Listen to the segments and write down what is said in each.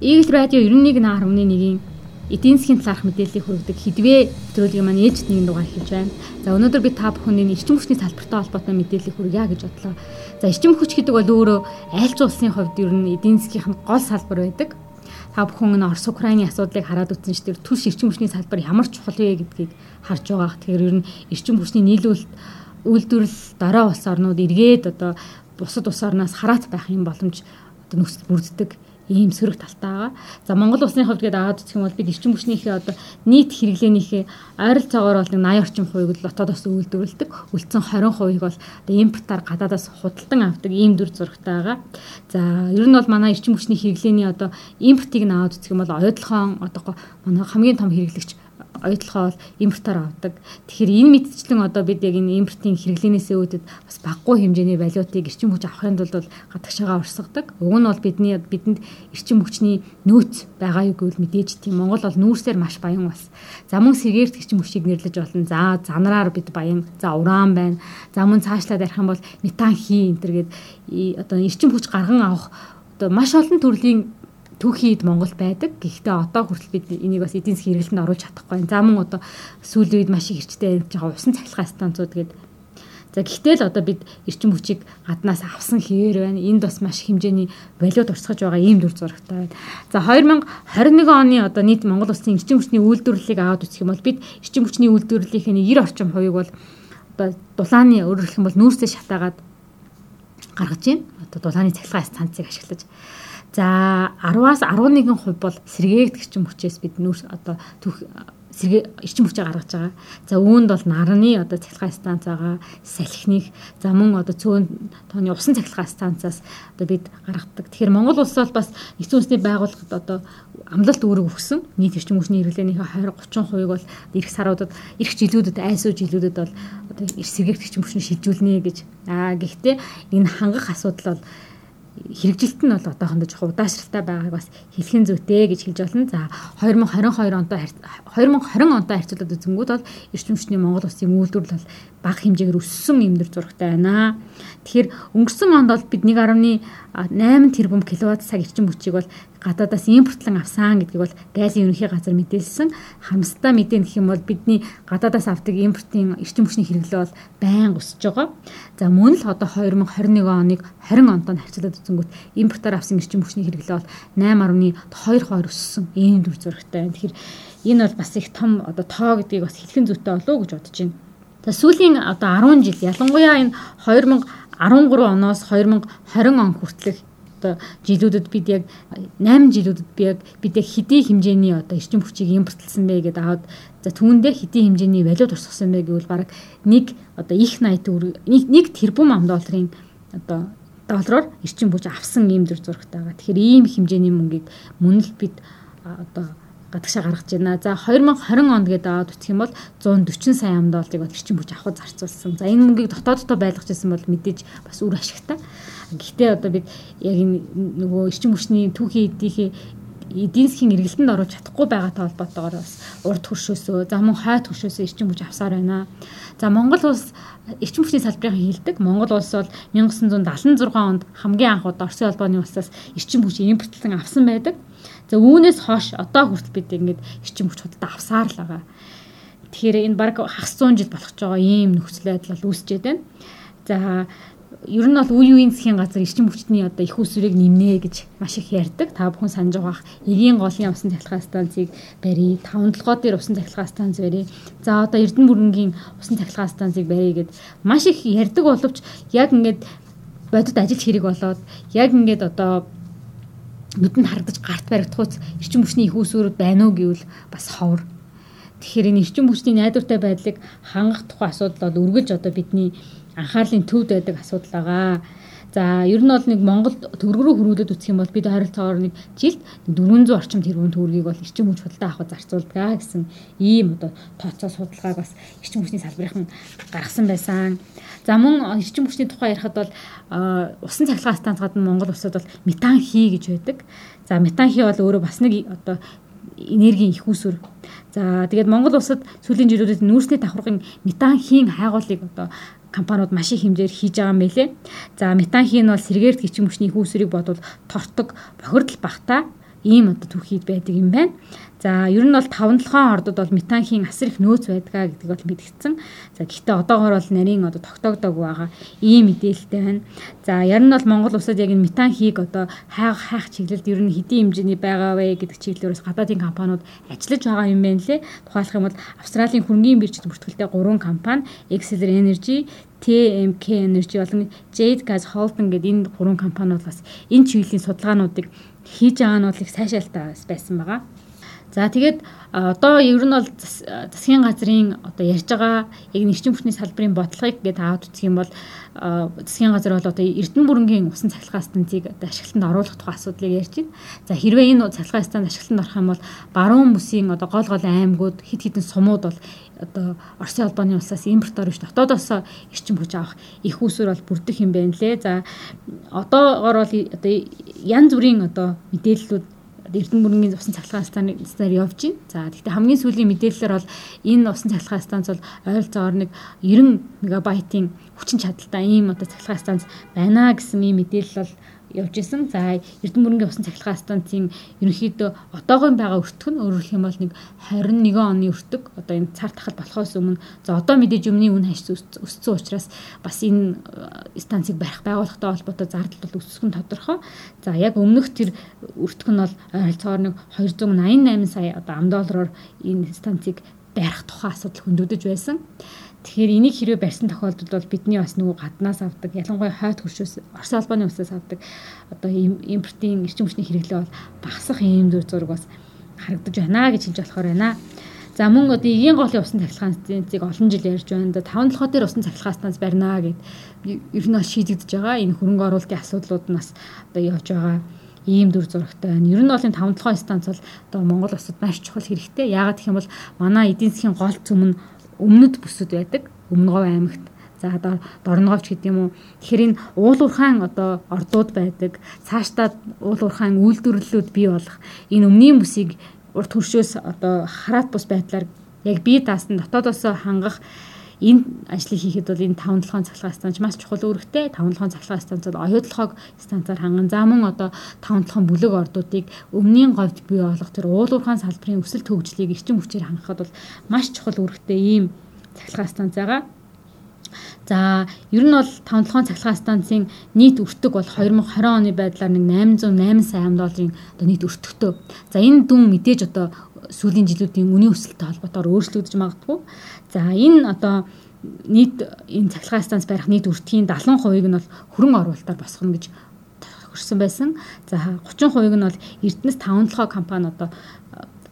Eagle Radio 91.1-ийн эдийн засгийн талаарх мэдээллийг хүргэдэг хідвээ нэвтрүүлгийн маань ээлжид нэгэн дугаар хийж байна. За өнөөдөр би та бүхний эрчим хүчний салбартай холбоотой мэдээллийг хүргье гэж бодлоо. За эрчим хүч гэдэг бол өөрөө айлч улсын хувьд ер нь эдийн засгийн гол салбар байдаг. Та бүхэн Орос Украины асуудлыг хараад үзсэн ч тэр түлш эрчим хүчний салбар ямар чухал вэ гэдгийг харж байгаа. Тэгэхээр ер нь эрчим хүчний нийлүүлэлт үйлдвэрлэл дараа улс орнууд эргээд одоо бусад улс орноос хараат байх юм боломж одоо нөхцөл бүрддэг ийм сөрөг талтай байгаа. За Монгол улсны хувьд гээд аваад үзэх юм бол бид эрчим хүчнийхээ одоо нийт хэрэглээнийхээ ойролцоогоор бол 80 орчим хувийг л дотоодоос үйлдвэрлэдэг. Үлдсэн 20 хувийг бол одоо импортаар гадаадаас худалдан авдаг ийм дүр зурагтай байгаа. За ер нь бол манай эрчим хүчний хэрэглээний одоо импортыг нь аваад үзэх юм бол ойдлохоон одоо манай хамгийн том хэрэглэгч ойдлохоо бол импортоор авдаг. Тэгэхээр энэ мэдчлэн одоо бид яг энэ импортын хэрэглэнээс өөдөд бас баггүй хэмжээний валютыг эрчим хүч авахын тулд бол гадагшаага орсгодог. Уг нь бол бидний бидэнд эрчим хүчний нөөц байгаа юу гэвэл мэдээж тийм Монгол бол нүүрсээр маш баян бас. За мөн сэргээрт эрчим хүчийг нэрлэж болно. За занараар бид баян. За уран байна. За мөн цаашлаад ярих юм бол метан хий энэ төр гээд одоо эрчим хүч гарган авах одоо маш олон төрлийн түүхийд Монгол байдаг. Гэхдээ одоо хүртэл бид энийг бас эдийн засгийн хэрэглэнд оруулж чадахгүй. За мөн одоо сүүлийн үед маш их эрчтэй байгаа усан цахилгаан станцууд гээд За гэхдээ л одоо бид эрчим хүчийг гаднаас авсан хэвээр байна. Энд бас маш хэмжээний валют урсгаж байгаа ийм дүр зурагтай байна. За 2021 оны одоо нийт Монгол улсын эрчим хүчний үйлдвэрлэлийг аваад үзэх юм бол бид эрчим хүчний үйлдвэрлэлийнхээ 90 орчим хувийг бол одоо дулааны өөрөөр хэлэх юм бол нүүрсээ шатаагаад гаргаж байна. Одоо дулааны цахилгаан станцыг ашиглаж За 10-аас 11% бол сэргээгт гिचэн хүчээс бид нүүр одоо түүх сэргээ эрчим хүчээ гаргаж байгаа. За үүнд бол нарны одоо цахилгаан станц байгаа, салхиных, за мөн одоо цөөн тооны усан цахилгаан станцаас одоо бид гаргадаг. Тэгэхээр Монгол улс бол бас нэгдсэн үндэсний байгууллагад одоо амлалт үүрэг өгсөн. Нийт эрчим хүчний хэрэглээнийхээ 20 30% бол эх саруудад, эх жилүүдэд, айсуу жилүүдэд бол одоо сэргээгт эрчим хүчний шилжүүлнэ гэж. Аа гэхдээ энэ хангах асуудал бол хэрэгжилт нь бол одоохондоо жоохон удаашралтай байгааг бас хэлхэн зүйтэй гэж хэлж болно. За 2022 онтой 2020 онтой харьцуулаад үзэнгүүт бол эрчимчний Монгол улсын үйлдвэрлэл бол бага хэмжээгээр өссөн юм дөр зурагтай байна. Тэгэхээр өнгөрсөн онд бол бид 1.8 тэрбум киловатт цаг эрчим хүчийг бол гадаадаас импортлон авсан гэдгийг бол гайлын ерөнхий газар мэдээлсэн. Хамсдаа мэдэн гэх юм бол бидний гадаадаас авдаг импортын эрчим хүчний хэрэглээ бол байнга өсөж байгаа. За мөн л одоо 2021 оныг 20 онтон харьцуулаад үзэнгүүт импортоор авсан эрчим хүчний хэрэглээ бол 8.2 хоёр өссөн. Ийм дүр зурагтай байна. Тэгэхээр энэ бол бас их том одоо тоо гэдгийг бас хэлхэн зүйтэй болов уу гэж бодож байна. За сүүлийн одоо 10 жил ялангуяа энэ 2013 оноос 2020 он хүртэлх одоо жилүүдэд бид яг 8 жилүүдэд би яг бид яг хэдий хэмжээний одоо эрчим хүчийг импортлсон бэ гэдээ аваад за түүндээ хэдий хэмжээний валют урсгасан бэ гэвэл баг нэг одоо их 80 төгрөг нэг тэрбум ам долларын одоо доллараар эрчим хүч авсан ийм зур зурагтай байгаа. Тэгэхээр ийм хэмжээний мөнгийг мөн л бид одоо гадагшаа гаргаж байна. За 2020 онд гэдэг аваад үтсэх юм бол 140 сая ам долларыг бол эрчим хүч авахд зарцуулсан. За энэ мөнгийг дотооддоо байлгаж ирсэн бол мэдээж бас үр ашигтай. Гэхдээ одоо бид яг энэ нөгөө эрчим хүчний түүхийн эдийнхээ эдийн засгийн эргэлтэнд оруулж чадахгүй байгаатай холбоотойгоор бас урд хөршөөсөө за мөн хойд хөршөөсөө эрчим хүч авсаар байна. За Монгол улс эрчим хүчний салбарын хилдэг. Монгол улс бол 1976 онд хамгийн анх удаа Оросын холбооны улсаас эрчим хүч импортлон авсан байдаг. За үүнээс хойш одоо хүртэл бид ингээд эрчим хүч худалдаа авсаар л байгаа. Тэгэхээр энэ баг хагас 100 жил болох ч байгаа ийм нөхцөл байдал бол үүсчээд байна. За ер нь бол үе үеийн засгийн газар эрчим хүчний одоо их усрыг нэмнэ гэж маш их ярьдаг. Та бүхэн санаж байгаах эгийн голын усан цахилгаан станцыг барья, таван толгой дээр усан цахилгаан станц барья. За одоо Эрдэнэ бүрэнгийн усан цахилгаан станцыг барья гэд маш их ярьдаг боловч яг ингээд бодит ажил хэрэг болоод яг ингээд одоо нүдэнд харагдаж гарт баригдахуйц эрчим хүчний их усүрүүд байна уу гэвэл бас ховор. Тэгэхээр энэ эрчим хүчний найдвартай байдлыг хангах тухай асуудал бол үргэлж одоо бидний анхаарлын төвд байдаг асуудал байгаа. За ер нь бол нэг Монгол төгрөг рүү хөрвүүлээд үсэх юм бол бид ойролцоогоор нэг жилд 400 орчим тэрбум төгрөгийг бол эрчим хүч худалдаа авах зарцуулдаг гэсэн ийм одоо тооцоо судалгааг бас эрчим хүчний салбарынхан гаргасан байсан. За мөн эрчим хүчний тухай ярихад бол усан цахилгаан станц гадна Монгол улсад бол метан хий гэж байдаг. За метан хий бол өөрөө бас нэг одоо энергийн их усүр. За тэгээд Монгол улсад сүүлийн жилүүдэд нүүрсний давхаргын метан хийн хайгуулыг одоо компаниуд маш их хэмжээр хийж байгаа юм билэ. За метан хийн бол сэргээрт гिचэн мөчний хүүсрийг бодвол тортог бохирдол багтаа ийм одоо түүхийд байдаг юм байна. За ер нь бол 5 7 ордод бол метанхийн асар их нөөц байдгаа гэдэг бол мэдгдсэн. За гэхдээ одоогоор бол нарийн одоо тогтоогдог байгаа ийм мэдээлэлтэй байна. За яр нь бол Монгол улсад яг энэ метанхийг одоо хайх хайх чиглэлд ер нь хэдийн хэмжээний байгаа вэ гэдэг чиглэлээрээс гадаадын компаниуд ажиллаж байгаа юм байна лээ. Тухайлх юм бол Австралийн хөрөнгөний биржид бүртгэлтэй 3 компани Exceler Energy, TMK Energy болон Jade Gas Holding гэдэг энэ гурван компаниуд бас энэ чиглэлийн судалгаануудыг хийж байгаа нь бол их сайшаалтай байсан байгаа. За тэгээд одоо ер нь бол засгийн газрын одоо ярьж байгаа яг нэгчин хүчний салбарын бодлогыг гээд аваад үзэх юм бол засгийн газар бол одоо Эрдэнэ бүрэнгийн усан цахилгаан станцыг одоо ашиглалтанд оруулах тухай асуудлыг ярьж байна. За хэрвээ энэ цахилгаан станц ашиглалтанд орох юм бол баруун бүсийн одоо гол гол аймагуд хит хитэн сумууд бол одоо Оросын холбооны улсаас импортоор биш дотоодоос эрчим хүч авах их усүр бол бүрдэх юм байна лээ. За одоогоор бол одоо янз бүрийн одоо мэдээллүүд Эрдэнэ бүрэнгийн усан цахилгаан станцаар явж байна. За гэхдээ хамгийн сүүлийн мэдээлэлээр бол энэ усан цахилгаан станц бол ойролцоогоор нэг 90 мегабайтын хүчин чадалтай ийм одоо цахилгаан станц байна гэсэн ийм мэдээлэл бол явж исэн. За Эрдэнэ мөрөнгийн усан цахилгаан станцын ерөнхийдөө одоогийн байгаа өртөг нь өөрөөр хэлбэл нэг 21 оны өртөг. Одоо энэ цар тахал болохоос өмнө за одоо мэдээж өмнө үн хашиж өссөн учраас бас энэ э, станцыг барих байгууллагатай холбоотой зардал бол өсөх нь тодорхой. За яг өмнөх тэр өртөг нь бол ойролцоогоор нэг 288 сая одоо ам доллараар энэ станцыг барих тухай асуудал хөндөгдөж байсан. Тэгэхээр энийг хэрвээ барьсан тохиолдолд бол бидний бас нөгөө гаднаас авдаг ялангуяа хойд хөршөөс Орос албаны усаас авдаг одоо импортын эрчим хүчний хэрэглээ бол багасах юм зүй зураг бас харагдаж байна гэж хэлж болохоор байна. За мөн одоо эгийн голын усан цахилгаан станцыг олон жил ярьж байна. 5 толгой дээр усан цахилгаан станц барина гэд ер нь шийдэгдэж байгаа. Энэ хөрөнгө оруулалтын асуудлууд нь бас одоо явж байгаа ийм дүр зурагтай байна. Ер нь бол энэ 5 толгой станц бол одоо Монгол улсад маш чухал хэрэгтэй. Яагаад гэх юм бол манай эдийн засгийн гол цөм нь өмнөд бүсэд байдаг. Өмнөгов аймагт За Дорноговч гэдэг юм уу. Тэгэхээр энэ уулуурхаан одоо ордууд байдаг. Цаашдаа уулуурхаан үйлдвэрлэлүүд бий болох энэ өмнгийн бүсийг урт хөршөөс одоо хараат бус байдлаар яг бие даасан дотоодоос хангах энэ ажлыг хийхэд бол энэ 5 толгойн цахилгаан станц маш чухал үүрэгтэй. 5 толгойн цахилгаан станцууд оюутлогоо станцаар ханган за мөн одоо 5 толгойн бүлэг ордуудыг өмнгийн говьд бий болох тэр уулуурхаан салбарын өсөлт хөгжлийг эрчим хүчээр хангахад бол маш чухал үүрэгтэй ийм цахилгаан станц байгаа. За ер нь бол 5 толгойн цахилгаан станцын нийт өртөг бол 2020 оны байдлаар нэг 808 сая долларын одоо нийт өртөгтэй. За энэ дүн мэдээж одоо сүүлийн жилүүдийн үнийн өсөлттэй холбоотойгоор өөрчлөгдөж магадгүй. За энэ одоо нийт энэ цахилгаан станц барих нийт өртгийн 70%-ийг нь бол хөрөнгө оруулалтаар босгоно гэж тохирсон байсан. За 30%-ийг нь бол Эрдэнэс 5 компани одоо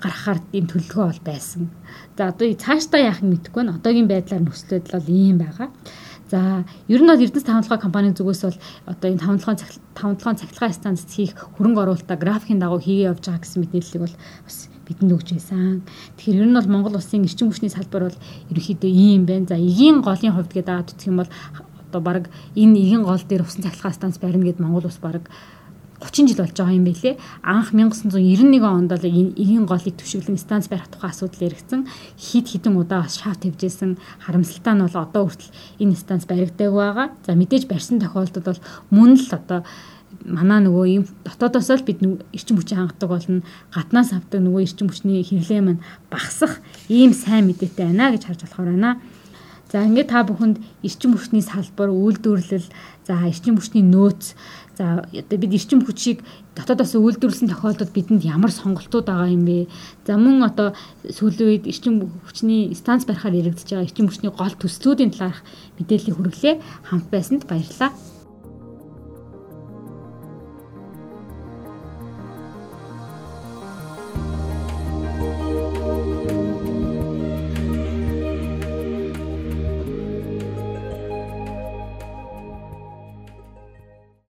гаргахаар ийм төлөвлөгөө бол байсан. За одоо цаашдаа яах нь мэдэхгүй байна. Одоогийн байдлаар нөхцөл байдал бол ийм байгаа. За ер нь бол Эрдэнэс 5 компанийн зүгээс бол одоо энэ 5 5 цахилгаан станц хийх хөрөнгө оруулалтаа графикийн дагуу хийгээ явж байгаа гэсэн мэдээллийг бол бас бидэнд өгч байсан. Тэгэхээр ер нь бол Монгол улсын эрчим хүчний салбар бол ерөөхдөө ийм байна. За эгийн голын хувьд гэдэг аваад үзэх юм бол одоо баг энэ эгийн гол дээр усан цахилгаан станц барина гэд Монгол улс баг 30 жил болж байгаа юм байлээ. Анх 1991 онд л эгийн голыг төшөглөн станц барих тухай асуудал яригдсан. Хид хідэн удаа бас шафт хэвжсэн. Харамсалтай нь бол одоо хүртэл энэ станц баригдаагүй байгаа. За мэдээж барьсан тохиолдолд бол мөн л одоо манай нөгөө ийм дотоодоос л бид эрчим хүчийг хангадаг болно. Гаднаас авдаг нөгөө эрчим хүчний хэвлээ маань багасах ийм сайн мэдээтэй байна гэж харж болохоор байна. За ингээд та бүхэнд эрчим хүчний салбар, үйлдвэрлэл, за эрчим хүчний нөөц, за одоо бид эрчим хүчийг дотоодоос үйлдвэрлэсэн тохиолдолд бидэнд ямар сонголтууд байгаа юм бэ? За мөн одоо сүүлийн үед эрчим хүчний станц барихаар яригдж байгаа эрчим хүчний гол төслүүдийн талаарх мэдээллийг хүргэлээ. Хамт байсанд баярлалаа.